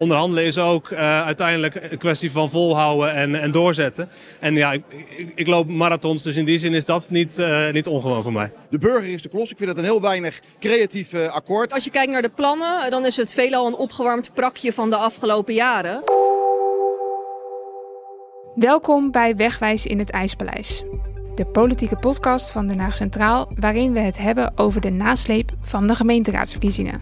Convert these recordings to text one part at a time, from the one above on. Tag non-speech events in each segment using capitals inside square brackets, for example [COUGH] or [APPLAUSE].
Onderhandelen is ook uh, uiteindelijk een kwestie van volhouden en, en doorzetten. En ja, ik, ik, ik, loop marathons, dus in die zin is dat niet, uh, niet ongewoon voor mij. De burger is de klos. Ik vind het een heel weinig creatief uh, akkoord. Als je kijkt naar de plannen, dan is het veelal een opgewarmd prakje van de afgelopen jaren. Welkom bij Wegwijs in het IJspaleis. De politieke podcast van Den Haag Centraal, waarin we het hebben over de nasleep van de gemeenteraadsverkiezingen.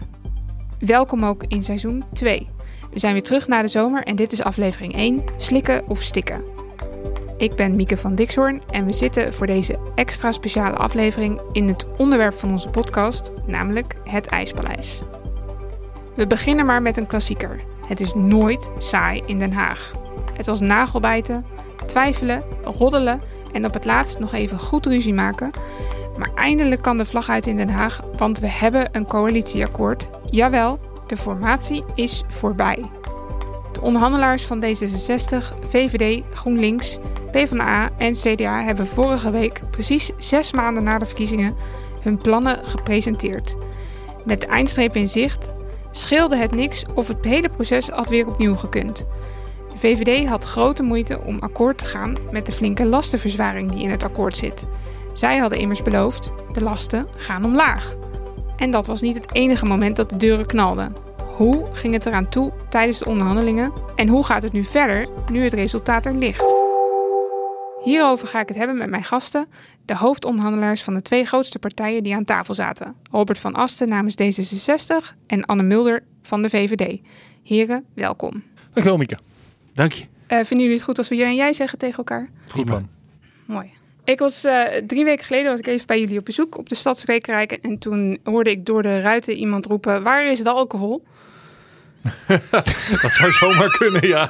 Welkom ook in seizoen 2. We zijn weer terug na de zomer en dit is aflevering 1, Slikken of Stikken. Ik ben Mieke van Dixhoorn en we zitten voor deze extra speciale aflevering in het onderwerp van onze podcast, namelijk het IJspaleis. We beginnen maar met een klassieker. Het is nooit saai in Den Haag. Het was nagelbijten, twijfelen, roddelen en op het laatst nog even goed ruzie maken. Maar eindelijk kan de vlag uit in Den Haag, want we hebben een coalitieakkoord. Jawel, de formatie is voorbij. De onderhandelaars van D66, VVD, GroenLinks, PvdA en CDA hebben vorige week, precies zes maanden na de verkiezingen, hun plannen gepresenteerd. Met de eindstreep in zicht scheelde het niks of het hele proces had weer opnieuw gekund. De VVD had grote moeite om akkoord te gaan met de flinke lastenverzwaring die in het akkoord zit. Zij hadden immers beloofd: de lasten gaan omlaag. En dat was niet het enige moment dat de deuren knalden. Hoe ging het eraan toe tijdens de onderhandelingen en hoe gaat het nu verder nu het resultaat er ligt? Hierover ga ik het hebben met mijn gasten, de hoofdonderhandelaars van de twee grootste partijen die aan tafel zaten. Robert van Asten namens D66 en Anne Mulder van de VVD. Heren, welkom. Dankjewel Mieke. Dank je. Uh, vinden jullie het goed als we je en jij zeggen tegen elkaar? Goed man. Mooi. Ik was uh, drie weken geleden was ik even bij jullie op bezoek op de Stadsrekenrijk. En toen hoorde ik door de ruiten iemand roepen: Waar is de alcohol? [LAUGHS] dat zou zomaar kunnen, ja.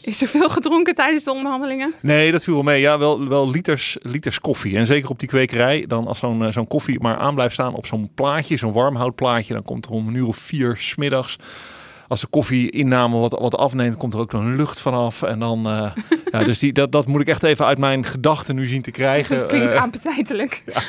Is er veel gedronken tijdens de onderhandelingen? Nee, dat viel wel mee. Ja, wel, wel liters, liters koffie. En zeker op die kwekerij, dan als zo'n zo'n koffie maar aan blijft staan op zo'n plaatje, zo'n warmhoutplaatje, dan komt er om een uur of vier smiddags als de koffie inname wat, wat afneemt, komt er ook een lucht vanaf. En dan, uh, [LAUGHS] ja, dus die, dat, dat moet ik echt even uit mijn gedachten nu zien te krijgen. [LAUGHS] Dat klinkt uh, appetijtelijk. [LAUGHS] Ja.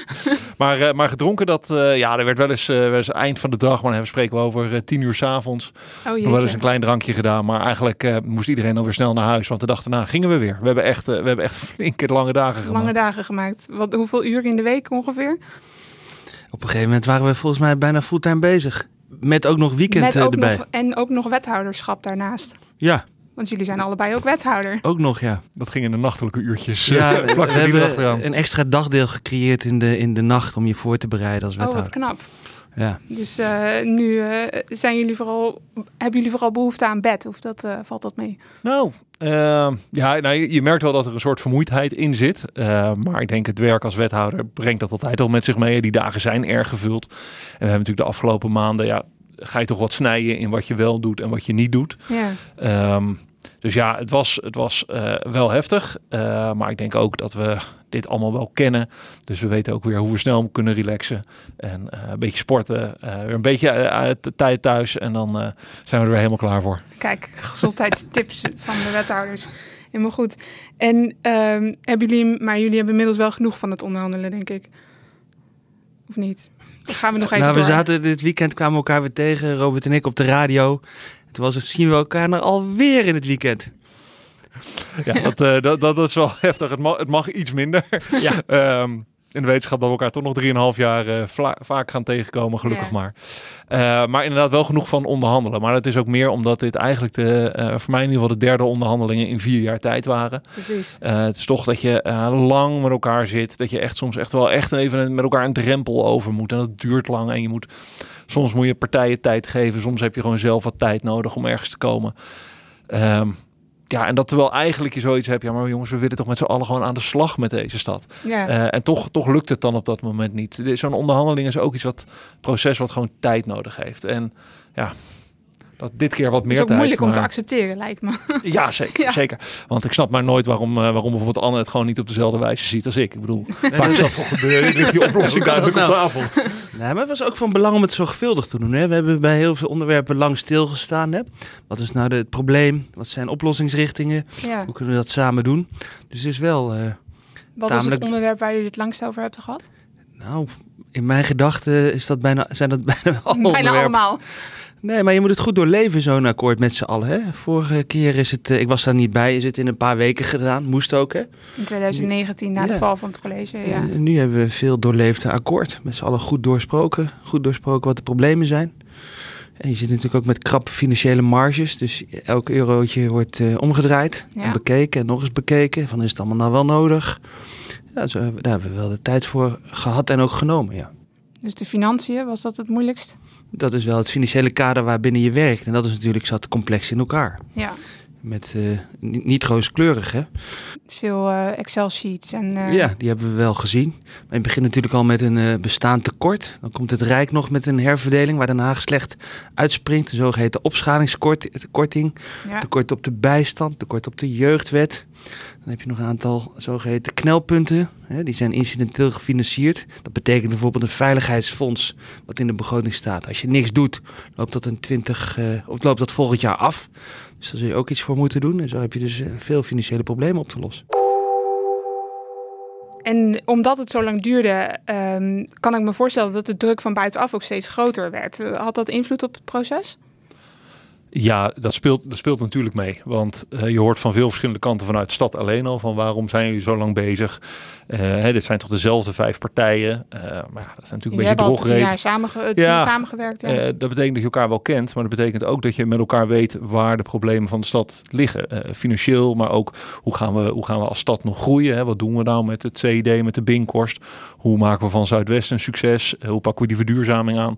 Maar, uh, maar gedronken, dat, ja, er werd wel eens, wel eens eind van de dag, maar dan spreken we over tien uur s'avonds. Oh, nog wel eens een klein drankje gedaan. Maar eigenlijk moest iedereen alweer snel naar huis, want de dag daarna gingen we weer. We hebben echt, we hebben echt flinke lange dagen gemaakt. Lange dagen gemaakt. Wat, hoeveel uur in de week ongeveer? Op een gegeven moment waren we volgens mij bijna fulltime bezig. Met ook nog weekend Met ook erbij. Nog, en ook nog wethouderschap daarnaast. Ja. Want jullie zijn allebei ook wethouder. Ook nog, ja. Dat ging in de nachtelijke uurtjes. Ja, we, we hebben een extra dagdeel gecreëerd in de, in de nacht om je voor te bereiden als wethouder. Oh, wat knap. Ja. Dus uh, nu uh, zijn jullie vooral, hebben jullie vooral behoefte aan bed? Of dat, uh, valt dat mee? Nou, ja, nou, je, je, merkt wel dat er een soort vermoeidheid in zit. maar ik denk het werk als wethouder brengt dat altijd al met zich mee. Die dagen zijn erg gevuld. En we hebben natuurlijk de afgelopen maanden ja, ga je toch wat snijden in wat je wel doet en wat je niet doet. Ja. Um, dus ja, het was, het was uh, wel heftig. Uh, maar ik denk ook dat we dit allemaal wel kennen. Dus we weten ook weer hoe we snel kunnen relaxen. En uh, een beetje sporten. weer een beetje tijd thuis. En dan zijn we er weer helemaal klaar voor. Kijk, gezondheidstips [LAUGHS] van de wethouders. Helemaal goed. En um, hebben jullie, maar jullie hebben inmiddels wel genoeg van het onderhandelen, denk ik. Of niet? Dan gaan we nog even Nou, we door. zaten dit weekend, kwamen we elkaar weer tegen, Robert en ik, op de radio. Was het, zien we elkaar er alweer in het weekend. Ja, dat, uh, dat, dat, dat, is wel [LAUGHS] heftig. Het mag, het mag iets minder. Ja. um, in de wetenschap dat we elkaar toch nog 3,5 jaar uh, vaak gaan tegenkomen, gelukkig Ja. maar. Uh, maar inderdaad wel genoeg van onderhandelen. Maar het is ook meer omdat dit eigenlijk de, uh, voor mij in ieder geval de derde onderhandelingen in vier jaar tijd waren. Precies. Het is toch dat je lang met elkaar zit. Dat je echt soms echt wel echt even met elkaar een drempel over moet. En dat duurt lang. En je moet, soms moet je partijen tijd geven. Soms heb je gewoon zelf wat tijd nodig om ergens te komen. Um, ja, en dat terwijl eigenlijk je zoiets hebt, ja, maar jongens, we willen toch met z'n allen gewoon aan de slag met deze stad. Ja. Uh, en toch, toch lukt het dan op dat moment niet. Zo'n onderhandeling is ook iets wat proces wat gewoon tijd nodig heeft. En ja, dat dit keer wat meer is ook tijd. moeilijk maar... om te accepteren, lijkt me. [LAUGHS] Ja, zeker, [LAUGHS] ja. zeker. Want ik snap maar nooit waarom, uh, waarom bijvoorbeeld Anne het gewoon niet op dezelfde wijze ziet als ik. Ik bedoel, vaak is dat toch gebeuren. Die oplossing duidelijk op tafel. [LAUGHS] Nee, maar het was ook van belang om het zorgvuldig te doen. Hè? We hebben bij heel veel onderwerpen lang stilgestaan. Hè? Wat is nou de, het probleem? Wat zijn oplossingsrichtingen? Ja. Hoe kunnen we dat samen doen? Dus het is wel. Uh, Wat tamelijk... is het onderwerp waar jullie het langst over hebben gehad? Nou, in mijn gedachten is dat bijna, zijn dat bijna, bijna allemaal. Nee, maar je moet het goed doorleven, zo'n akkoord met z'n allen. Hè? Vorige keer is het, eh, ik was daar niet bij, is het in een paar weken gedaan. Moest ook, hè? In 2019, na de val van het college. Ja. En nu hebben we veel doorleefde akkoord. Met z'n allen goed doorsproken. Goed doorsproken wat de problemen zijn. En je zit natuurlijk ook met krappe financiële marges. Dus elk eurotje wordt eh, omgedraaid Ja. en bekeken en nog eens bekeken. Van is het allemaal nou wel nodig? Ja, zo daar hebben we wel de tijd voor gehad en ook genomen, ja. Dus de financiën, was dat het moeilijkst? Dat is wel het financiële kader waarbinnen je werkt. En dat is natuurlijk zat complex in elkaar. Ja. Met eh, niet, rooskleurig, hè? Veel eh, Excel-sheets en... eh, Ja, die hebben we wel gezien. Maar je begint natuurlijk al met een bestaand tekort. Dan komt het Rijk nog met een herverdeling waar Den Haag slecht uitspringt. Een zogeheten opschalingskorting. ja. Tekort op de bijstand, tekort op de jeugdwet. Dan heb je nog een aantal zogeheten knelpunten. Hè, die zijn incidenteel gefinancierd. Dat betekent bijvoorbeeld een veiligheidsfonds wat in de begroting staat. Als je niks doet, loopt dat, een 20, eh, of loopt dat volgend jaar af. Dus daar zul je ook iets voor moeten doen. En zo heb je dus eh, veel financiële problemen op te lossen. En omdat het zo lang duurde, ehm, kan ik me voorstellen dat de druk van buitenaf ook steeds groter werd. Had dat invloed op het proces? Ja, dat speelt, dat speelt natuurlijk mee. Want eh, je hoort van veel verschillende kanten vanuit de stad alleen al. Van waarom zijn jullie zo lang bezig? Eh, hè, dit zijn toch dezelfde vijf partijen. Eh, maar ja, dat zijn natuurlijk Je een beetje hebt al drie drogreden. samenge Ja. samengewerkt. Ja. Eh, dat betekent dat je elkaar wel kent, maar dat betekent ook dat je met elkaar weet waar de problemen van de stad liggen. Financieel, maar ook hoe gaan, we, hoe gaan we als stad nog groeien? Hè? Wat doen we nou met het CID, met de Binkhorst? Hoe maken we van Zuidwest een succes? Hoe pakken we die verduurzaming aan?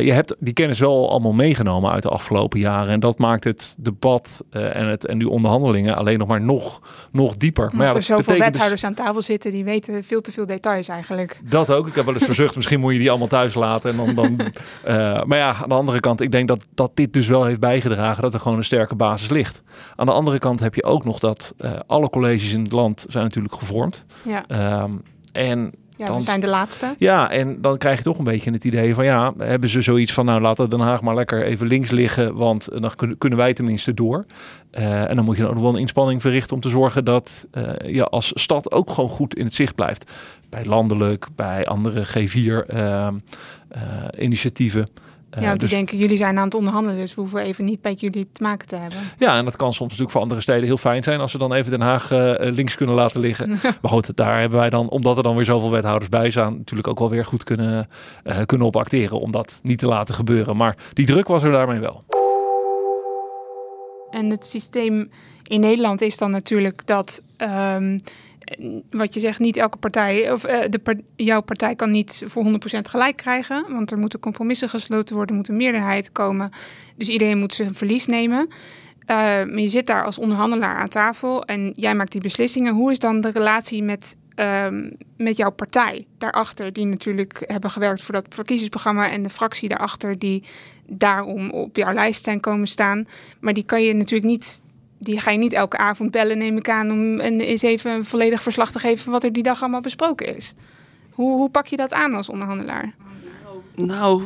Je hebt die kennis wel allemaal meegenomen uit de afgelopen jaren. En dat maakt het debat eh, en, het, en die onderhandelingen alleen nog maar nog, nog dieper. Maar ja, er zoveel dus- wethouders aan tafel zitten die weten veel te veel details eigenlijk. dat ook. Ik heb wel eens verzucht, misschien moet je die allemaal thuis laten. En dan, dan, [LAUGHS] eh, maar ja, aan de andere kant, ik denk dat, dat dit dus wel heeft bijgedragen dat er gewoon een sterke basis ligt. Aan de andere kant heb je ook nog dat eh, alle colleges in het land zijn natuurlijk gevormd. Ja, Ehm en ja dan- we zijn de laatste. ja, en dan krijg je toch een beetje het idee van ja, hebben ze zoiets van nou laten Den Haag maar lekker even links liggen, want dan kun- kunnen wij tenminste door. Eh, en dan moet je dan ook wel een inspanning verrichten om te zorgen dat eh, je als stad ook gewoon goed in het zicht blijft. Bij landelijk, bij andere G4 ehm, eh, initiatieven. Eh, ja, want die dus- denken, jullie zijn aan het onderhandelen, dus we hoeven even niet met jullie te maken te hebben. Ja, en dat kan soms natuurlijk voor andere steden heel fijn zijn als ze dan even Den Haag eh, links kunnen laten liggen. [LAUGHS] maar goed, daar hebben wij dan, omdat er dan weer zoveel wethouders bij staan, natuurlijk ook wel weer goed kunnen, eh, kunnen op acteren om dat niet te laten gebeuren. Maar die druk was er daarmee wel. En het systeem in Nederland is dan natuurlijk dat, ehm, wat je zegt, niet elke partij, of eh, de jouw partij kan niet voor 100% gelijk krijgen, want er moeten compromissen gesloten worden, moet een meerderheid komen, dus iedereen moet zijn verlies nemen. Eh, maar je zit daar als onderhandelaar aan tafel en jij maakt die beslissingen. Hoe is dan de relatie met, ehm, met jouw partij daarachter, die natuurlijk hebben gewerkt voor dat verkiezingsprogramma en de fractie daarachter die daarom op jouw lijst zijn komen staan. Maar die kan je natuurlijk niet, die ga je niet elke avond bellen, neem ik aan, om een, eens even een volledig verslag te geven van wat er die dag allemaal besproken is. Hoe, hoe pak je dat aan als onderhandelaar? Nou,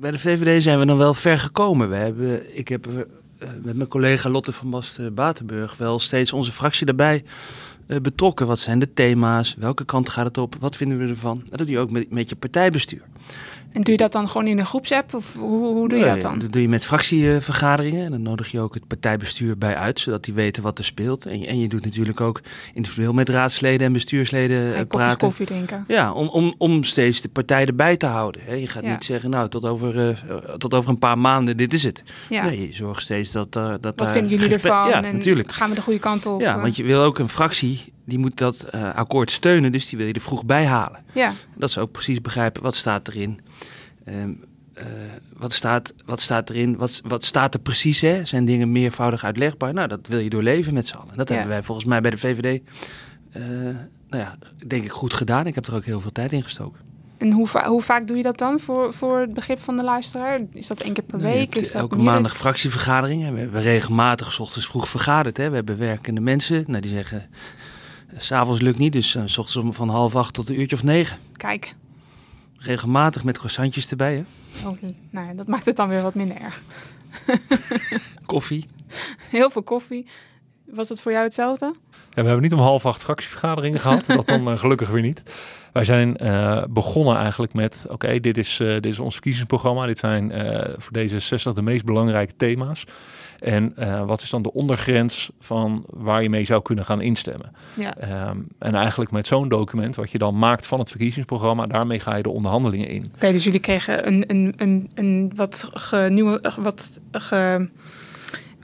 bij de VVD zijn we dan wel ver gekomen. We hebben, ik heb eh, met mijn collega Lotte van Basten-Batenburg wel steeds onze fractie daarbij eh, betrokken. Wat zijn de thema's? Welke kant gaat het op? Wat vinden we ervan? Dat doe je ook met je partijbestuur. En doe je dat dan gewoon in een groepsapp? Of hoe, hoe doe je Nee, dat dan? Dat doe je met fractievergaderingen. En dan nodig je ook het partijbestuur bij uit, zodat die weten wat er speelt. En je, en je doet natuurlijk ook individueel met raadsleden en bestuursleden eh, En kopjes praten. koffie drinken. Ja, om, om, om steeds de partij erbij te houden. Je gaat Ja. niet zeggen, nou, tot over, eh, tot over een paar maanden, dit is het. Ja. Nee, je zorgt steeds dat... eh, dat Wat vinden jullie ervan? Ja, en natuurlijk. Gaan we de goede kant op? Ja, Eh, want je wil ook een fractie, die moet dat eh, akkoord steunen, dus die wil je er vroeg bij halen. ja. Dat ze ook precies begrijpen, wat staat erin? Ehm, eh, wat, staat, wat staat erin? Wat, wat staat er precies? Hè? Zijn dingen meervoudig uitlegbaar? Nou, dat wil je doorleven met z'n allen. Dat Ja. hebben wij volgens mij bij de VVD, eh, nou ja, denk ik goed gedaan. Ik heb er ook heel veel tijd in gestoken. En hoe, va- hoe vaak doe je dat dan voor, voor het begrip van de luisteraar? Is dat één keer per week? Is dat elke maandag fractievergaderingen. We hebben regelmatig 's ochtends vroeg vergaderd. Hè. We hebben werkende mensen. Nou, die zeggen, s'avonds lukt niet. Dus eh, s ochtends om van half acht tot een uurtje of negen. Kijk, Regelmatig met croissantjes erbij. Hè. oh, nou ja, dat maakt het dan weer wat minder erg. [LAUGHS] Koffie. Heel veel koffie. Was dat voor jou hetzelfde? we hebben niet om half acht fractievergaderingen gehad. [LAUGHS] dat dan eh, gelukkig weer niet. Wij zijn uh, begonnen eigenlijk met, oké, dit, is uh, dit is ons verkiezingsprogramma. Dit zijn voor deze 60 de meest belangrijke thema's. En wat is dan de ondergrens van waar je mee zou kunnen gaan instemmen? Ja. Um, en eigenlijk met zo'n document, wat je dan maakt van het verkiezingsprogramma, daarmee ga je de onderhandelingen in. Oké, dus jullie kregen een, een, een, een wat, ge, wat ge,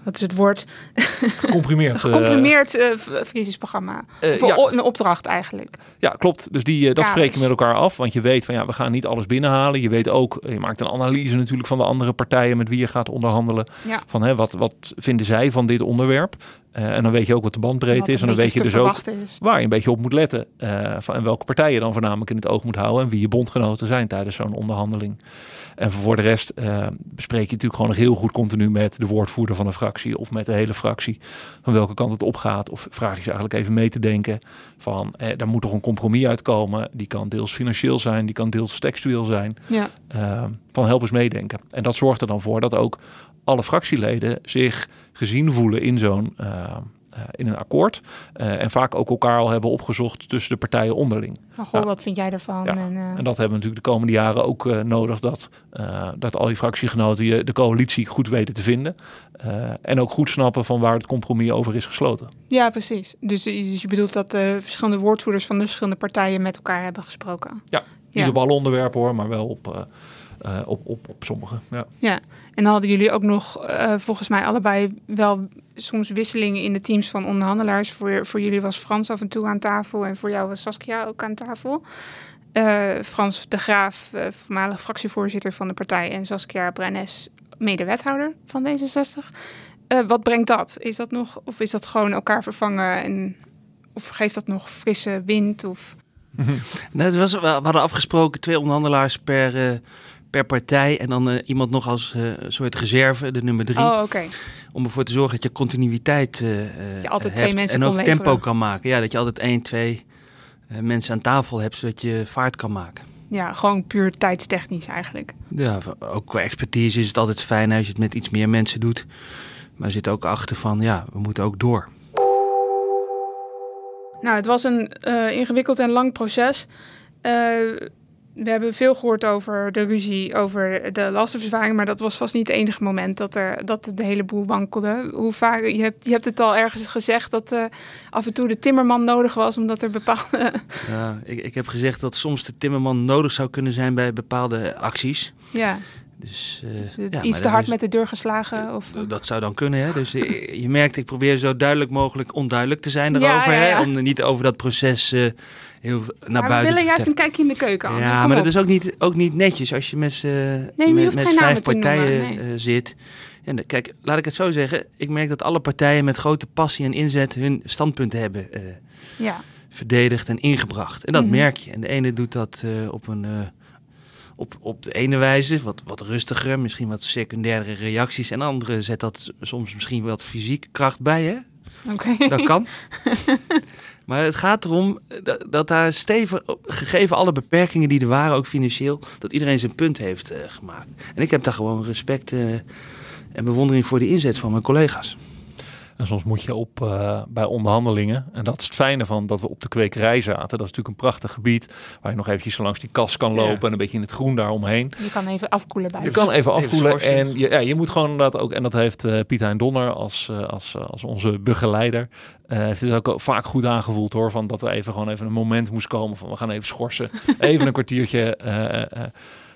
wat is het woord? Gecomprimeerd. [LAUGHS] Gecomprimeerd uh, verkiezingsprogramma. Uh, Voor ja. een opdracht eigenlijk. Ja, klopt. Dus die, uh, dat spreek je met elkaar af. Want je weet van ja, we gaan niet alles binnenhalen. Je weet ook, je maakt een analyse natuurlijk van de andere partijen met wie je gaat onderhandelen. Ja. Van hè, wat, wat vinden zij van dit onderwerp? En dan weet je ook wat de bandbreedte is. En dan weet je dus ook is. waar je een beetje op moet letten. Van, en welke partijen dan voornamelijk in het oog moet houden. En wie je bondgenoten zijn tijdens zo'n onderhandeling. En voor de rest uh, bespreek je natuurlijk gewoon nog heel goed continu met de woordvoerder van de fractie of met de hele fractie van welke kant het opgaat. Of vraag je ze eigenlijk even mee te denken van eh, daar moet toch een compromis uitkomen. Die kan deels financieel zijn, die kan deels textueel zijn. Ja. Uh, van help eens meedenken. En dat zorgt er dan voor dat ook alle fractieleden zich gezien voelen in zo'n uh, in een akkoord. Uh, en vaak ook elkaar al hebben opgezocht tussen de partijen onderling. Maar goh, ja. wat vind jij? Ja. En, uh... en, dat hebben we natuurlijk de komende jaren ook nodig. Dat, dat al die fractiegenoten de coalitie goed weten te vinden. en ook goed snappen van waar het compromis over is gesloten. Ja, precies. Dus, dus je bedoelt dat de verschillende woordvoerders van de verschillende partijen met elkaar hebben gesproken? Ja, niet op alle onderwerpen hoor, maar wel op... Uh, op, op, op sommige. Ja. ja, en dan hadden jullie ook nog uh, volgens mij allebei wel soms wisselingen in de teams van onderhandelaars. Voor, voor jullie was Frans af en toe aan tafel en voor jou was Saskia ook aan tafel. Uh, Frans de Graaf, voormalig fractievoorzitter van de partij, en Saskia Brenes, mede-wethouder van D66. wat brengt dat? Is dat nog, of is dat gewoon elkaar vervangen en of geeft dat nog frisse wind? Of... [LAUGHS] nou, het was, we hadden afgesproken twee onderhandelaars per per partij en dan uh, iemand nog als uh, soort reserve, de nummer drie. Oh, oké. Om ervoor te zorgen dat je continuïteit uh, je altijd hebt twee mensen en ook tempo kan maken. Ja, dat je altijd één, twee mensen aan tafel hebt, zodat je vaart kan maken. Ja, gewoon puur tijdstechnisch eigenlijk. Ja, ook qua expertise is het altijd fijn als je het met iets meer mensen doet. Maar er zit ook achter van, ja, we moeten ook door. Nou, het was een ingewikkeld en lang proces we hebben veel gehoord over de ruzie, over de lastenverzwaring, maar dat was vast niet het enige moment dat, er, dat de hele boel wankelde. Hoe vaak, je hebt, je hebt het al ergens gezegd dat uh, af en toe de timmerman nodig was, omdat er bepaalde... [LAUGHS] Ja, ik, ik heb gezegd dat soms de timmerman nodig zou kunnen zijn bij bepaalde acties. Ja. Dus, uh, dus ja, iets te hard met de deur geslagen? Of? Dat zou dan kunnen. Hè? Dus je merkt, ik probeer zo duidelijk mogelijk onduidelijk te zijn erover. Ja, ja, hè? Om niet over dat proces uh, heel naar maar buiten we willen juist een kijkje in de keuken. Anne. Ja, maar dat is ook niet, ook niet netjes als je met, uh, nee, met, met vijf partijen nee. zit. En kijk, laat ik het zo zeggen. Ik merk dat alle partijen met grote passie en inzet hun standpunten hebben ja. verdedigd en ingebracht. En dat mm -hmm. merk je. En de ene doet dat op een op, op de ene wijze, wat, wat rustiger, misschien wat secundaire reacties. En andere zet dat soms misschien wat fysieke kracht bij, hè? Okay. Dat kan. [LAUGHS] maar het gaat erom dat, dat, daar stevig, gegeven alle beperkingen die er waren, ook financieel, dat iedereen zijn punt heeft uh, gemaakt. En ik heb daar gewoon respect uh, en bewondering voor de inzet van mijn collega's. En soms moet je op uh, bij onderhandelingen. En dat is het fijne van dat we op de kwekerij zaten. Dat is natuurlijk een prachtig gebied waar je nog eventjes langs die kas kan lopen ja. en een beetje in het groen daaromheen. Je kan even afkoelen bij. Je kan even afkoelen en je, ja, je moet gewoon dat ook. En dat heeft uh, Piet Hein Donner als, uh, als, als onze begeleider. heeft het ook vaak goed aangevoeld hoor. Van dat we even gewoon even een moment moest komen van we gaan even schorsen. [LAUGHS] even een kwartiertje.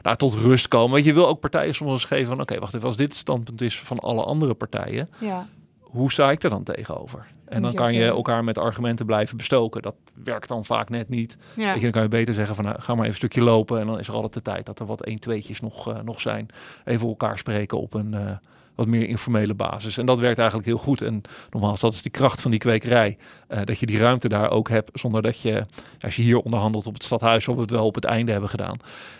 Nou, tot rust komen. Want je wil ook partijen soms geven van oké, okay, wacht even, als dit het standpunt is van alle andere partijen, ja hoe sta ik er dan tegenover? En dan kan je elkaar met argumenten blijven bestoken. Dat werkt dan vaak net niet. Ja. je, dan kan je beter zeggen van nou, ga maar even een stukje lopen. En dan is er altijd de tijd dat er wat 1 tweetjes nog, uh, nog zijn. Even elkaar spreken op een, uh, wat meer informele basis. En dat werkt eigenlijk heel goed. En nogmaals, dat is die kracht van die kwekerij. Uh, dat je die ruimte daar ook hebt, zonder dat je, als je hier onderhandelt op het stadhuis, zoals we het wel op het einde hebben gedaan.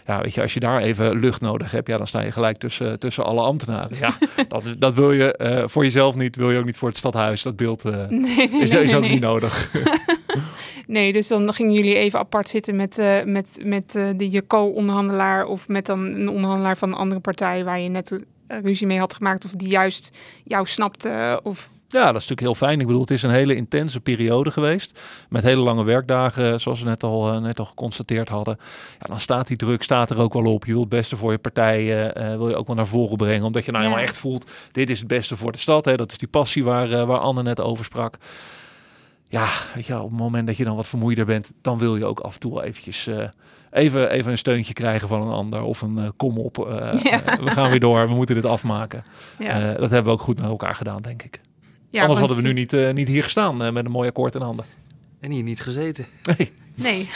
Ja, weet je, als je daar even lucht nodig hebt, ja, dan sta je gelijk tussen, tussen alle ambtenaren. Ja, [LAUGHS] dat, dat wil je uh, voor jezelf niet, wil je ook niet voor het stadhuis. Dat beeld uh, nee, nee, is, nee, is, ook niet nodig. [LAUGHS] [LAUGHS] nee, dus dan gingen jullie even apart zitten met, met, met de je co-onderhandelaar of met dan een onderhandelaar van een andere partij waar je net ruzie mee had gemaakt of die juist jou snapte? Of... Ja, dat is natuurlijk heel fijn. Ik bedoel, het is een hele intense periode geweest. Met hele lange werkdagen, zoals we net al, uh, net al geconstateerd hadden. Ja, dan staat die druk staat er ook wel op. Je wilt het beste voor je partij, uh, wil je ook wel naar voren brengen. Omdat je nou ja. helemaal echt voelt, dit is het beste voor de stad. Hè. Dat is die passie waar, uh, waar Anne net over sprak. Ja, weet je, op het moment dat je dan wat vermoeider bent, dan wil je ook af en toe eventjes even, even een steuntje krijgen van een ander. Of een uh, kom op, uh, [LAUGHS] ja. uh, we gaan weer door, we moeten dit afmaken. Ja. dat hebben we ook goed met elkaar gedaan, denk ik. Ja, Anders hadden we nu niet, niet hier gestaan met een mooi akkoord in handen. En hier niet gezeten. Nee, nee.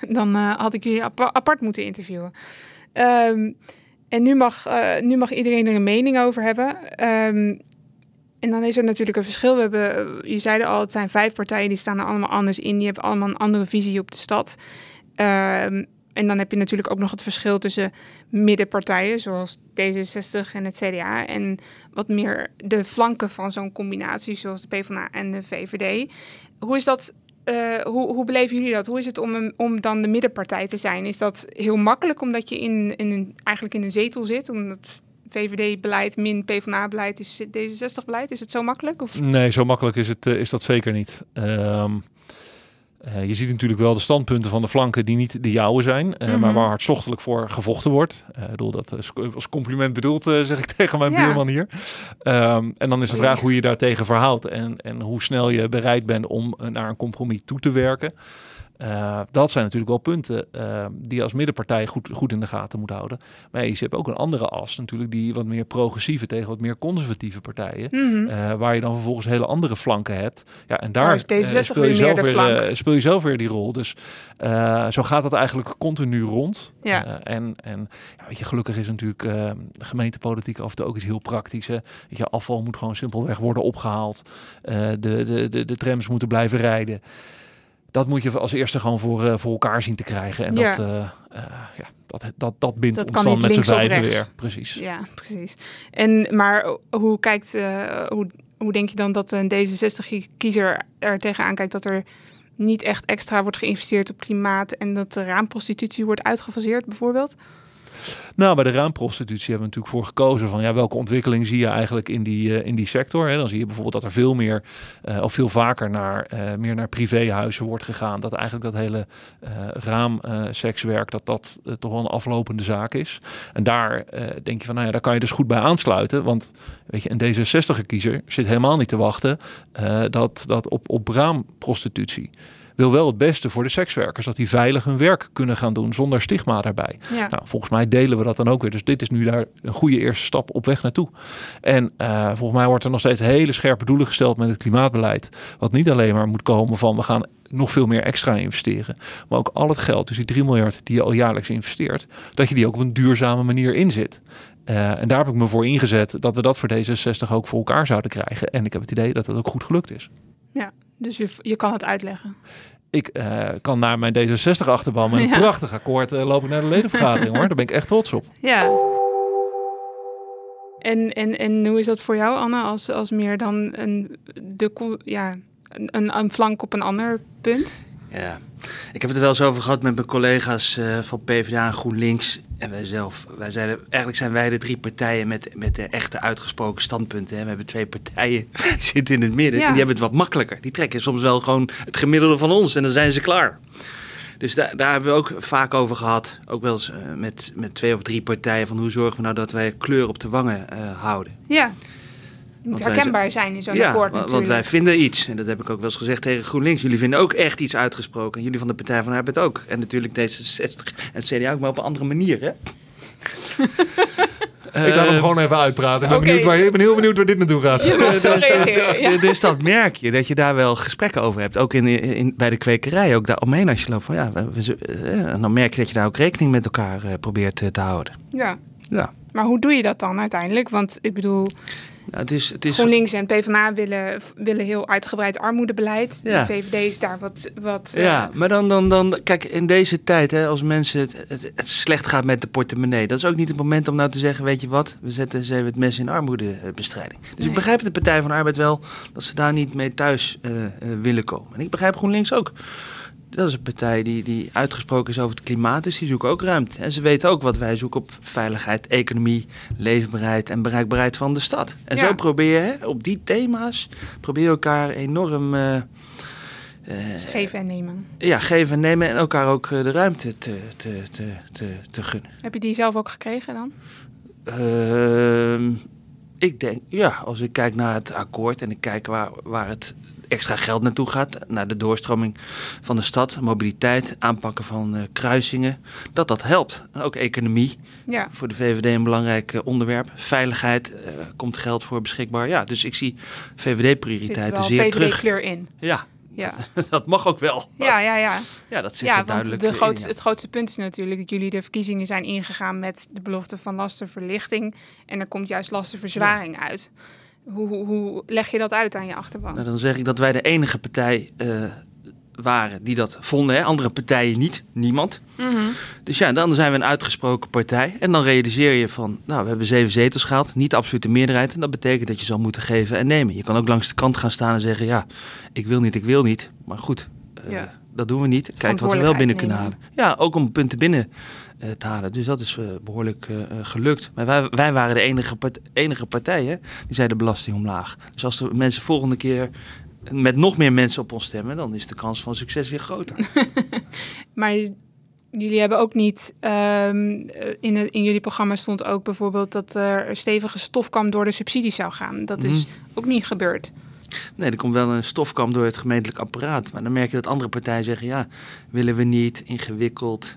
[LAUGHS] dan had ik jullie apart, apart moeten interviewen. Um, en nu mag, nu mag iedereen er een mening over hebben. Um, en dan is er natuurlijk een verschil. We hebben, je zei al, het zijn vijf partijen die staan er allemaal anders in. Die hebben allemaal een andere visie op de stad. Um, en dan heb je natuurlijk ook nog het verschil tussen middenpartijen, zoals D66 en het CDA, en wat meer de flanken van zo'n combinatie, zoals de PvdA en de VVD. Hoe is dat? Uh, hoe, hoe beleven jullie dat? Hoe is het om, om dan de middenpartij te zijn? Is dat heel makkelijk omdat je in, in een, eigenlijk in een zetel zit? Omdat VVD-beleid min PvdA-beleid is D66-beleid? Is het zo makkelijk? Of? Nee, zo makkelijk is, het, uh, is dat zeker niet. Um, uh, je ziet natuurlijk wel de standpunten van de flanken die niet de jouwe zijn, uh, mm -hmm. maar waar hartstochtelijk voor gevochten wordt. Uh, ik bedoel, dat als compliment bedoeld, zeg ik [LAUGHS] tegen mijn ja. buurman hier. Um, en dan is de vraag hoe je daar tegen verhoudt en, en hoe snel je bereid bent om naar een compromis toe te werken. Uh, dat zijn natuurlijk wel punten uh, die je als middenpartij goed, goed in de gaten moet houden. Maar je hebt ook een andere as natuurlijk, die wat meer progressieve tegen wat meer conservatieve partijen. Mm -hmm. uh, waar je dan vervolgens hele andere flanken hebt. Ja, en daar speel, je zelf weer, speel je zelf weer die rol. Dus zo gaat dat eigenlijk continu rond. Ja. en en ja, weet je, gelukkig is natuurlijk gemeentepolitiek af en toe ook iets heel praktisch. Hè. Weet je, afval moet gewoon simpelweg worden opgehaald. de, de, de, de trams moeten blijven rijden dat moet je als eerste gewoon voor, uh, voor elkaar zien te krijgen. En ja. dat, uh, uh, ja, dat, dat, dat bindt dat ons dan met z'n vijven weer. Precies. Ja, precies. En, maar hoe, kijkt, hoe, hoe denk je dan dat een D66-kiezer er tegenaan kijkt dat er niet echt extra wordt geïnvesteerd op klimaat en dat de raamprostitutie wordt uitgefaseerd bijvoorbeeld? Nou, bij de raamprostitutie hebben we natuurlijk voor gekozen van ja, welke ontwikkeling zie je eigenlijk in die, uh, in die sector. Hè? Dan zie je bijvoorbeeld dat er veel meer uh, of veel vaker naar, uh, meer naar privéhuizen wordt gegaan. Dat eigenlijk dat hele raamsekswerk, dat dat toch wel een aflopende zaak is. En daar denk je van, nou ja, daar kan je dus goed bij aansluiten. Want weet je, een D66-kiezer zit helemaal niet te wachten dat, dat op, op raamprostitutie wil wel het beste voor de sekswerkers. Dat die veilig hun werk kunnen gaan doen zonder stigma daarbij. Ja. Nou, volgens mij delen we dat dan ook weer. Dus dit is nu daar een goede eerste stap op weg naartoe. En uh, volgens mij wordt er nog steeds hele scherpe doelen gesteld met het klimaatbeleid. Wat niet alleen maar moet komen van we gaan nog veel meer extra investeren. Maar ook al het geld, dus die 3 miljard die je al jaarlijks investeert, dat je die ook op een duurzame manier inzet. Uh, en daar heb ik me voor ingezet dat we dat voor D66 ook voor elkaar zouden krijgen. En ik heb het idee dat dat ook goed gelukt is. Ja, dus je, je kan het uitleggen. Ik uh, kan naar mijn D66-achterban met een [LAUGHS] ja. prachtig akkoord uh, lopen naar de ledenvergadering hoor. [LAUGHS] Daar ben ik echt trots op. Ja. En, en, en hoe is dat voor jou, Anne, als, als meer dan een, de, ja, een, een flank op een ander punt? Ja, ik heb het er wel eens over gehad met mijn collega's uh, van PvdA en GroenLinks en wij zelf. Wij zeiden, eigenlijk zijn wij de drie partijen met, met de echte uitgesproken standpunten. Hè. We hebben twee partijen [LAUGHS] zitten in het midden ja. en die hebben het wat makkelijker. Die trekken soms wel gewoon het gemiddelde van ons en dan zijn ze klaar. Dus daar, daar hebben we ook vaak over gehad. Ook wel eens uh, met, met twee of drie partijen van hoe zorgen we nou dat wij kleur op de wangen uh, houden. Ja moet herkenbaar zijn in zo'n ja, akkoord want natuurlijk. wij vinden iets. En dat heb ik ook wel eens gezegd tegen GroenLinks. Jullie vinden ook echt iets uitgesproken. Jullie van de Partij van de Arbeid ook. En natuurlijk D66 en het CDA ook, maar op een andere manier, hè? [LAUGHS] Ik laat hem gewoon even uitpraten. Ik ben, okay. benieuwd waar, ik ben heel benieuwd waar dit naartoe gaat. [LAUGHS] dus, ja. dus dat merk je, dat je daar wel gesprekken over hebt. Ook in, in, bij de kwekerij, ook daar omheen als je loopt. Van, ja, we, we, dan merk je dat je daar ook rekening met elkaar uh, probeert uh, te houden. Ja. ja. Maar hoe doe je dat dan uiteindelijk? Want ik bedoel... Nou, het is, het is... GroenLinks en PvdA willen, willen heel uitgebreid armoedebeleid. Ja. De VVD is daar wat... wat ja, uh... maar dan, dan, dan... Kijk, in deze tijd, hè, als mensen het, het, het, slecht gaat met de portemonnee... dat is ook niet het moment om nou te zeggen... weet je wat, we zetten eens even het mes in armoedebestrijding. Dus nee. ik begrijp de Partij van de Arbeid wel... dat ze daar niet mee thuis uh, uh, willen komen. En ik begrijp GroenLinks ook. Dat is een partij die, die uitgesproken is over het klimaat, dus die zoeken ook ruimte. En ze weten ook wat wij zoeken op veiligheid, economie, leefbaarheid en bereikbaarheid van de stad. En Ja. zo probeer je op die thema's, probeer je elkaar enorm Dus geven en nemen. ja, geven en nemen en elkaar ook eh, de ruimte te, te, te, te, te gunnen. Heb je die zelf ook gekregen dan? Ehm, ik denk, ja, als ik kijk naar het akkoord en ik kijk waar, waar het extra geld naartoe gaat, naar de doorstroming van de stad, mobiliteit, aanpakken van eh, kruisingen, dat dat helpt. En ook economie, Ja. voor de VVD een belangrijk eh, onderwerp. Veiligheid, eh, komt geld voor beschikbaar. Ja, dus ik zie VVD-prioriteiten zeer terug. VVD-kleur in. Ja, Ja, [LAUGHS] dat mag ook wel. ja, ja. ja. Ja, dat zit ja er duidelijk de in, grootste, ja. het grootste punt is natuurlijk dat jullie de verkiezingen zijn ingegaan met de belofte van lastenverlichting. En er komt juist lastenverzwaring uit. Hoe, hoe, hoe leg je dat uit aan je achterban? Nou, dan zeg ik dat wij de enige partij eh, waren die dat vonden. Hè? Andere partijen niet, niemand. Mhm. Dus ja, dan zijn we een uitgesproken partij. En dan realiseer je van, nou, we hebben zeven zetels gehaald, niet de absolute meerderheid. En dat betekent dat je zal moeten geven en nemen. Je kan ook langs de kant gaan staan en zeggen, ja, ik wil niet, ik wil niet. Maar goed, eh, Ja. dat doen we niet. Kijk wat we wel binnen kunnen halen. Ja, ook om punten binnen te halen. Dus dat is eh, behoorlijk eh, eh, gelukt. Maar wij, wij waren de enige, part- enige partij hè, die zei de belasting omlaag. Dus als de mensen volgende keer met nog meer mensen op ons stemmen, dan is de kans van succes weer groter. [LAUGHS] Maar jullie hebben ook niet. ehm, eh, in, het, in jullie programma stond ook bijvoorbeeld dat er stevige stofkam door de subsidies zou gaan. Dat is Mhm. ook niet gebeurd. Nee, er komt wel een stofkam door het gemeentelijk apparaat. Maar dan merk je dat andere partijen zeggen: ja, willen we niet, ingewikkeld.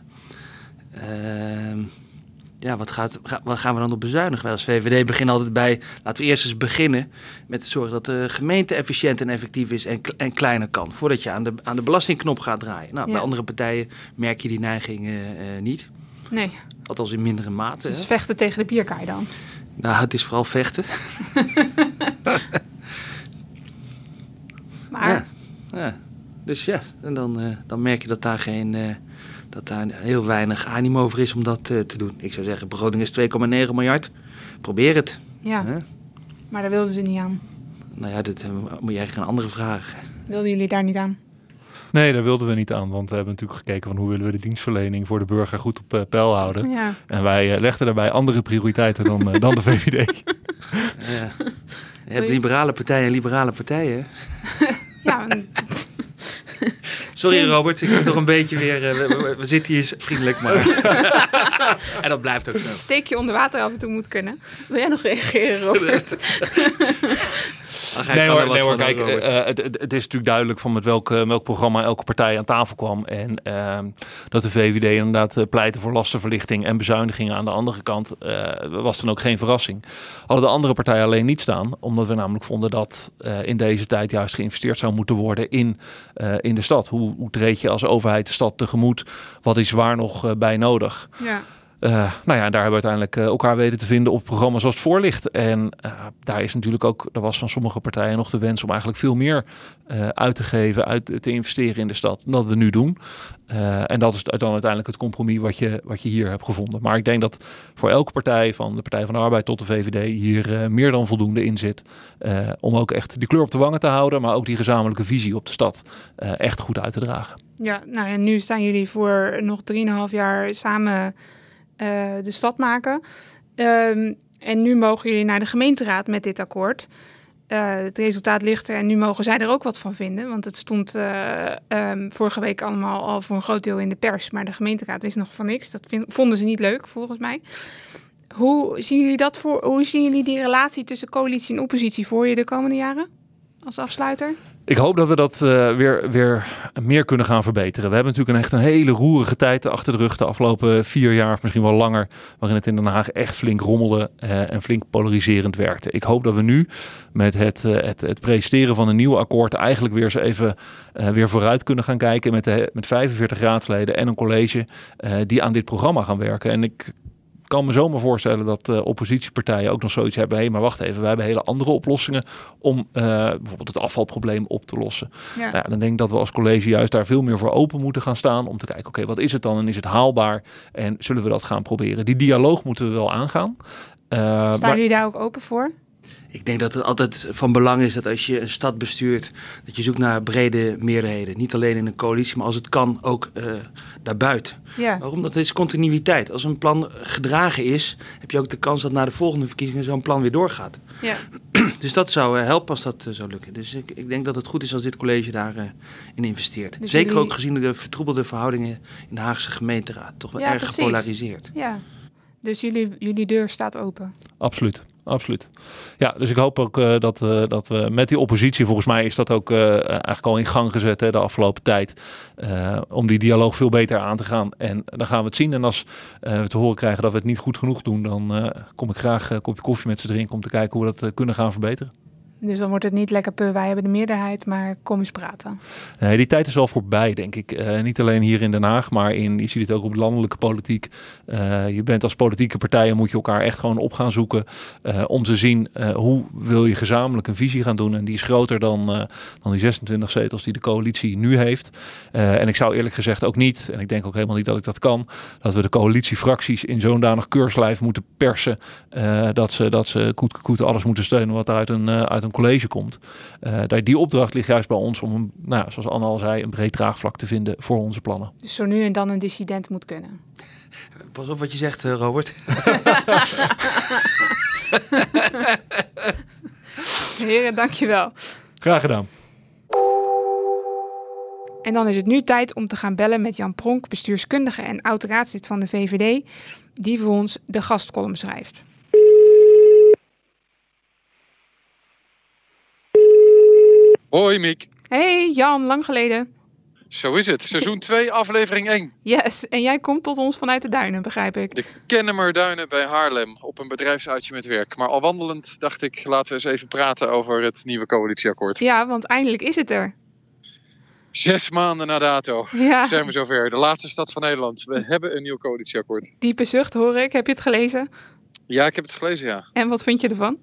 Ehm, ja, wat, gaat, ga- wat gaan we dan op bezuinigen? Wij als VVD beginnen altijd bij, laten we eerst eens beginnen met te zorgen dat de gemeente efficiënt en effectief is en, en kleiner kan. Voordat je aan de, aan de belastingknop gaat draaien. Nou, Ja. bij andere partijen merk je die neiging eh, eh, niet. Nee, Althans in mindere mate. dus hè. vechten tegen de bierkaai dan. Nou, het is vooral vechten. [LAUGHS] Maar Ja. Ja. Dus ja, en dan, eh, dan merk je dat daar geen. Dat daar heel weinig animo over is om dat eh, te doen. Ik zou zeggen, begroting is 2,9 miljard. Probeer het. ja, maar daar wilden ze niet aan. Nou ja, dat eh, moet je eigenlijk een andere vraag. Wilden jullie daar niet aan? Nee, daar wilden we niet aan, want we hebben natuurlijk gekeken van hoe willen we de dienstverlening voor de burger goed op eh, peil houden. Ja. En wij legden daarbij andere prioriteiten dan, dan de [LAUGHS] VVD. Ja. Je hebt liberale partijen en liberale partijen. [LAUGHS] Ja, Sorry. Robert, ik moet toch een beetje weer... eh, we, we- we zitten hier vriendelijk, maar... [LAUGHS] en dat blijft ook zo. steek je onder water af en toe moet kunnen. Wil jij nog reageren, Robert? [LAUGHS] Nee hoor, nee kijk, Robert. eh, het, het, het is natuurlijk duidelijk van met welk, eh, welk programma elke partij aan tafel kwam. En ehm, dat de VVD inderdaad eh, pleitte voor lastenverlichting en bezuinigingen aan de andere kant, eh, was dan ook geen verrassing. Hadden de andere partijen alleen niet staan, omdat we namelijk vonden dat eh, in deze tijd juist geïnvesteerd zou moeten worden in, eh, in de stad. Hoe, hoe treed je als overheid de stad tegemoet? Wat is waar nog eh, bij nodig? Ja. Eh, nou ja, daar hebben we uiteindelijk eh, elkaar weten te vinden op programma's zoals het voor ligt. En eh, daar is natuurlijk ook, er was van sommige partijen nog de wens om eigenlijk veel meer uit te geven, uit te investeren in de stad, dan we nu doen. En dat is dan uiteindelijk het compromis wat je, wat je hier hebt gevonden. Maar ik denk dat voor elke partij, van de Partij van de Arbeid tot de VVD, hier meer dan voldoende in zit. om ook echt die kleur op de wangen te houden, maar ook die gezamenlijke visie op de stad echt goed uit te dragen. Ja, nou en nu staan jullie voor nog 3,5 jaar samen de stad maken. Ehm, en nu mogen jullie naar de gemeenteraad met dit akkoord. Eh, het resultaat ligt er en nu mogen zij er ook wat van vinden. Want het stond eh, ehm, vorige week allemaal al voor een groot deel in de pers. Maar de gemeenteraad wist nog van niks. Dat vonden ze niet leuk, volgens mij. Hoe zien jullie dat voor? Hoe zien jullie die relatie tussen coalitie en oppositie voor je de komende jaren? Als afsluiter? Ik hoop dat we dat eh, weer, weer meer kunnen gaan verbeteren. We hebben natuurlijk een echt een hele roerige tijd achter de rug. De afgelopen vier jaar, of misschien wel langer. Waarin het in Den Haag echt flink rommelde eh, en flink polariserend werkte. Ik hoop dat we nu met het, eh, het, het presenteren van een nieuw akkoord. eigenlijk weer eens even weer vooruit kunnen gaan kijken. Met, de, met 45 raadsleden en een college die aan dit programma gaan werken. En ik kan me zomaar voorstellen dat eh, oppositiepartijen ook nog zoiets hebben. Hé, maar wacht even, we hebben hele andere oplossingen om eh, bijvoorbeeld het afvalprobleem op te lossen. Ja. Nou ja, dan denk ik dat we als college juist daar veel meer voor open moeten gaan staan. Om te kijken, oké, wat is het dan en is het haalbaar? En zullen we dat gaan proberen? Die dialoog moeten we wel aangaan. Eh, Staan maar jullie daar ook open voor? Ik denk dat het altijd van belang is dat als je een stad bestuurt, dat je zoekt naar brede meerderheden. Niet alleen in een coalitie, maar als het kan ook uh, daarbuiten. Ja. Waarom? Dat is continuïteit. Als een plan gedragen is, heb je ook de kans dat na de volgende verkiezingen zo'n plan weer doorgaat. Ja. [CLEARS THROAT] Dus dat zou helpen als dat zou lukken. Dus ik, ik, denk dat het goed is als dit college daarin in investeert. Dus Zeker jullie- ook gezien de vertroebelde verhoudingen in de Haagse gemeenteraad. Toch wel Ja, erg precies. gepolariseerd. ja. Dus jullie, jullie deur staat open. Absoluut, absoluut. Ja, dus ik hoop ook eh, dat, eh, dat we met die oppositie, volgens mij is dat ook eh, eigenlijk al in gang gezet hè, de afgelopen tijd, om die dialoog veel beter aan te gaan. En dan gaan we het zien. En als we te horen krijgen dat we het niet goed genoeg doen, dan kom ik graag een kopje koffie met ze drinken om te kijken hoe we dat kunnen gaan verbeteren. Dus dan wordt het niet lekker puh, wij hebben de meerderheid, maar kom eens praten. Nee, die tijd is wel voorbij, denk ik. Eh, niet alleen hier in Den Haag, maar in, je ziet het ook op landelijke politiek. Eh, je bent als politieke partijen, moet je elkaar echt gewoon op gaan zoeken. eh, om te zien hoe wil je gezamenlijk een visie gaan doen. En die is groter dan, dan die 26 zetels die de coalitie nu heeft. En ik zou eerlijk gezegd ook niet, en ik denk ook helemaal niet dat ik dat kan, dat we de coalitiefracties in zo'n danig keurslijf moeten persen. dat ze, dat ze koet, koet alles moeten steunen wat uit een, uit een college komt. Eh, daar- die opdracht ligt juist bij ons om, een, nou, zoals Anne al zei, een breed draagvlak te vinden voor onze plannen. Dus zo nu en dan een dissident moet kunnen. [LAUGHS] Pas op wat je zegt, eh, Robert. [LAUGHS] Heren, dankjewel. Graag gedaan. En dan is het nu tijd om te gaan bellen met Jan Pronk, bestuurskundige en oud-raadslid van de VVD, die voor ons de gastcolumn schrijft. Hoi Miek, Hey Jan, lang geleden. zo is het. Seizoen [LAUGHS] 2, aflevering 1. Yes, en jij komt tot ons vanuit de duinen, begrijp ik. De Kennemerduinen bij Haarlem op een bedrijfsuitje met werk. Maar al wandelend dacht ik, laten we eens even praten over het nieuwe coalitieakkoord. Ja, want eindelijk is het er. Zes maanden na dato Ja, zijn we zover. De laatste stad van Nederland. We hebben een nieuw coalitieakkoord. diepe zucht hoor ik. Heb je het gelezen? Ja, ik heb het gelezen, ja. En wat vind je ervan?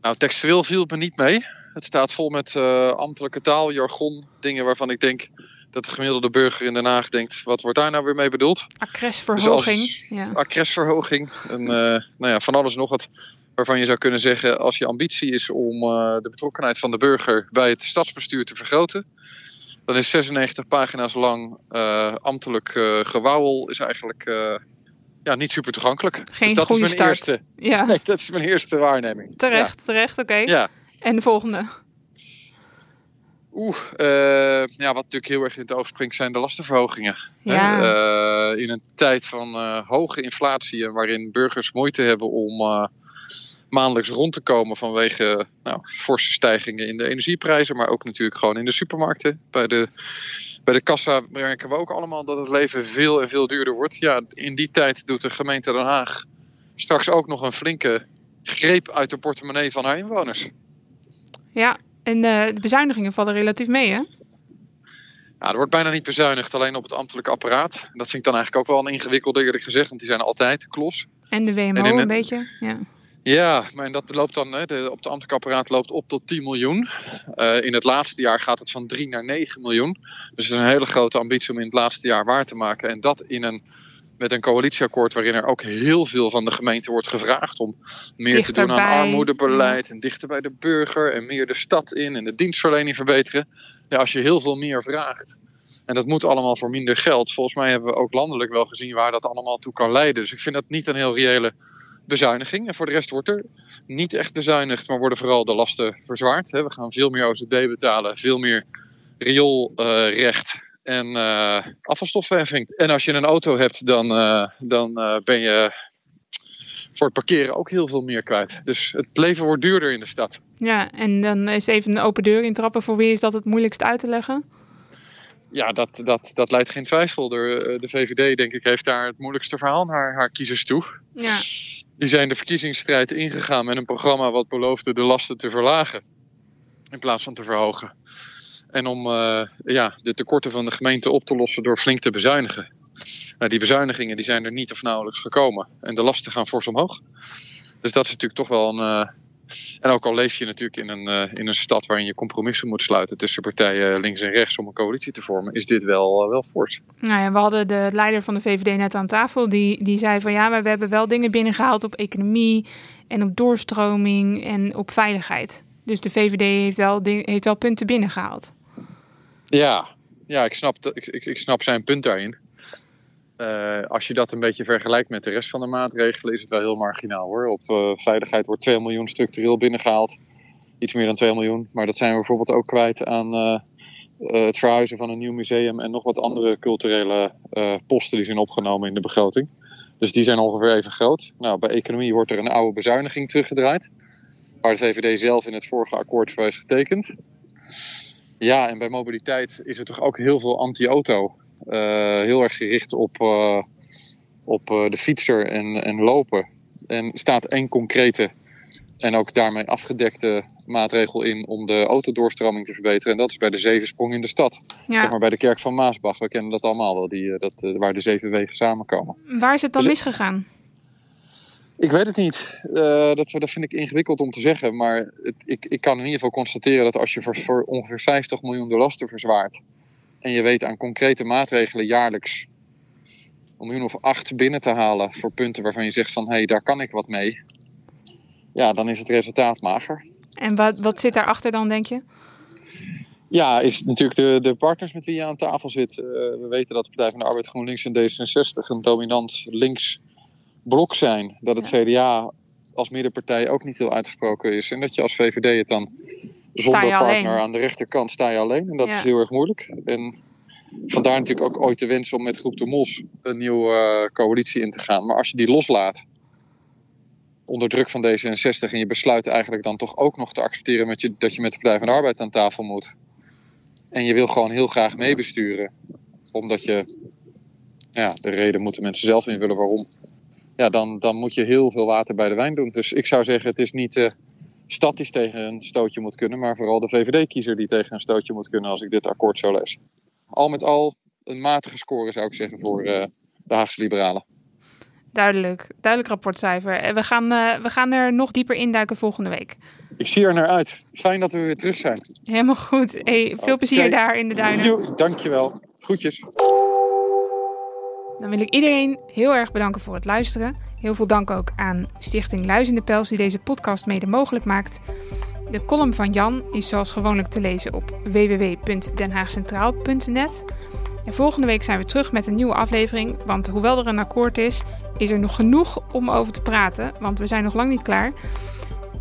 Nou, textueel viel het me niet mee. Het staat vol met eh, ambtelijke taal, jargon, dingen waarvan ik denk dat de gemiddelde burger in Den Haag denkt, wat wordt daar nou weer mee bedoeld? Accresverhoging. Dus Ja. accresverhoging. En eh, nou ja, van alles nog wat waarvan je zou kunnen zeggen... als je ambitie is om eh, de betrokkenheid van de burger bij het stadsbestuur te vergroten... dan is 96 pagina's lang ambtelijk gewauwel is eigenlijk ja, niet super toegankelijk. Geen dus dat goede is mijn start. eerste. Ja, [LAUGHS] Nee, dat is mijn eerste waarneming. terecht, terecht, oké. Ja. En de volgende? Oeh, eh, ja, wat natuurlijk heel erg in het oog springt zijn de lastenverhogingen. hè. Ja, Eh, in een tijd van eh, hoge inflatie en waarin burgers moeite hebben om maandelijks rond te komen vanwege nou, forse stijgingen in de energieprijzen, maar ook natuurlijk gewoon in de supermarkten. Bij de, bij de kassa merken we ook allemaal dat het leven veel en veel duurder wordt. Ja, in die tijd doet de gemeente Den Haag straks ook nog een flinke greep uit de portemonnee van haar inwoners. Ja. En eh, de bezuinigingen vallen relatief mee, hè? Ja, er wordt bijna niet bezuinigd, alleen op het ambtelijke apparaat. Dat vind ik dan eigenlijk ook wel een ingewikkelde eerlijk gezegd, want die zijn altijd klos. En de WMO En een beetje. Ja. Ja, maar dat loopt dan, hè, de, op het ambtelijk apparaat loopt op tot 10 miljoen. Eh, in het laatste jaar gaat het van 3 naar 9 miljoen. Dus het is een hele grote ambitie om in het laatste jaar waar te maken. En dat in een, met een coalitieakkoord waarin er ook heel veel van de gemeente wordt gevraagd om meer te doen aan armoedebeleid en dichter bij de burger en meer de stad in en de dienstverlening verbeteren. Ja, als je heel veel meer vraagt. En dat moet allemaal voor minder geld. Volgens mij hebben we ook landelijk wel gezien waar dat allemaal toe kan leiden. Dus ik vind dat niet een heel reële bezuiniging. En voor de rest wordt er niet echt bezuinigd, maar worden vooral de lasten verzwaard. We gaan veel meer OZB betalen, veel meer rioolrecht en eh, afvalstofheffing. En als je een auto hebt, dan, eh, dan eh, ben je voor het parkeren ook heel veel meer kwijt. Dus het leven wordt duurder in de stad. ja, en dan is even een open deur intrappen. Voor wie is dat het moeilijkst uit te leggen? Ja, dat, dat, dat leidt geen twijfel. De, de VVD, denk ik, heeft daar het moeilijkste verhaal naar haar kiezers toe. Ja, Die zijn de verkiezingsstrijd ingegaan met een programma wat beloofde de lasten te verlagen. In plaats van te verhogen. En om eh, ja, de tekorten van de gemeente op te lossen door flink te bezuinigen. Nou, die bezuinigingen die zijn er niet of nauwelijks gekomen. En de lasten gaan fors omhoog. Dus dat is natuurlijk toch wel een, eh, En ook al leef je natuurlijk in een, uh, in een stad waarin je compromissen moet sluiten tussen partijen links en rechts om een coalitie te vormen, is dit wel, wel fors. Nou ja, we hadden de leider van de VVD net aan tafel. Die, die zei van ja, maar we hebben wel dingen binnengehaald op economie en op doorstroming en op veiligheid. Dus de VVD heeft wel, heeft wel punten binnengehaald. Ja, ja ik, snap, ik, ik, ik snap zijn punt daarin. Uh, als je dat een beetje vergelijkt met de rest van de maatregelen, is het wel heel marginaal hoor. Op uh, veiligheid wordt 2 miljoen structureel binnengehaald. Iets meer dan 2 miljoen. Maar dat zijn we bijvoorbeeld ook kwijt aan uh, het verhuizen van een nieuw museum en nog wat andere culturele posten die zijn opgenomen in de begroting. Dus die zijn ongeveer even groot. Nou, bij economie wordt er een oude bezuiniging teruggedraaid. Waar de VVD zelf in het vorige akkoord voor heeft getekend. Ja, en bij mobiliteit is er toch ook heel veel anti-auto. Uh, heel erg gericht op, uh, op uh, de fietser en, en lopen. En staat één concrete en ook daarmee afgedekte maatregel in om de autodoorstroming te verbeteren. En dat is bij de zevensprong in de stad. Ja. Zeg maar bij de kerk van Maasbach. We kennen dat allemaal wel, die, dat, waar de zeven wegen samenkomen. Waar is het dan dus, misgegaan? Ik weet het niet. Uh, dat, dat vind ik ingewikkeld om te zeggen. Maar het, ik, ik kan in ieder geval constateren dat als je voor, voor ongeveer 50 miljoen de lasten verzwaart. En je weet aan concrete maatregelen jaarlijks een miljoen of acht binnen te halen voor punten waarvan je zegt van hé, hey, daar kan ik wat mee. Ja, dan is het resultaat mager. En wat, wat zit daarachter dan, denk je? Ja, is natuurlijk de, de partners met wie je aan tafel zit. Uh, we weten dat de Partij van de Arbeid, GroenLinks en D66 een dominant links blok zijn. Dat het. CDA als middenpartij ook niet heel uitgesproken is. En dat je als VVD het dan zonder partner alleen. aan de rechterkant sta je alleen. En dat ja. is heel erg moeilijk. En vandaar natuurlijk ook ooit de wens om met Groep de Mos een nieuwe uh, coalitie in te gaan. Maar als je die loslaat onder druk van D66 en je besluit eigenlijk dan toch ook nog te accepteren met je, dat je met de Partij van de Arbeid aan tafel moet. En je wil gewoon heel graag meebesturen. Omdat je, ja, de reden moeten mensen zelf invullen waarom ja, dan, dan moet je heel veel water bij de wijn doen. Dus ik zou zeggen, het is niet uh, statisch tegen een stootje moet kunnen, maar vooral de VVD-kiezer die tegen een stootje moet kunnen als ik dit akkoord zo lees. Al met al een matige score zou ik zeggen voor uh, de Haagse Liberalen. Duidelijk, duidelijk rapportcijfer. En we gaan, uh, we gaan er nog dieper induiken volgende week. Ik zie er naar uit. Fijn dat we weer terug zijn. Helemaal goed. Hey, veel okay. plezier daar in de duinen. Dankjewel. Groetjes. Dan wil ik iedereen heel erg bedanken voor het luisteren. Heel veel dank ook aan Stichting Luizende Pels die deze podcast mede mogelijk maakt. De column van Jan is zoals gewoonlijk te lezen op www.denhaagcentraal.net. En volgende week zijn we terug met een nieuwe aflevering, want hoewel er een akkoord is, is er nog genoeg om over te praten, want we zijn nog lang niet klaar.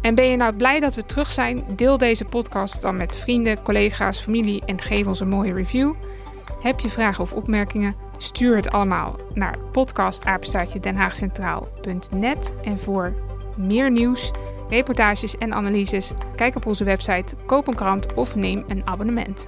En ben je nou blij dat we terug zijn? Deel deze podcast dan met vrienden, collega's, familie en geef ons een mooie review. Heb je vragen of opmerkingen? Stuur het allemaal naar podcastapenstaartje. En voor meer nieuws, reportages en analyses, kijk op onze website, koop een krant of neem een abonnement.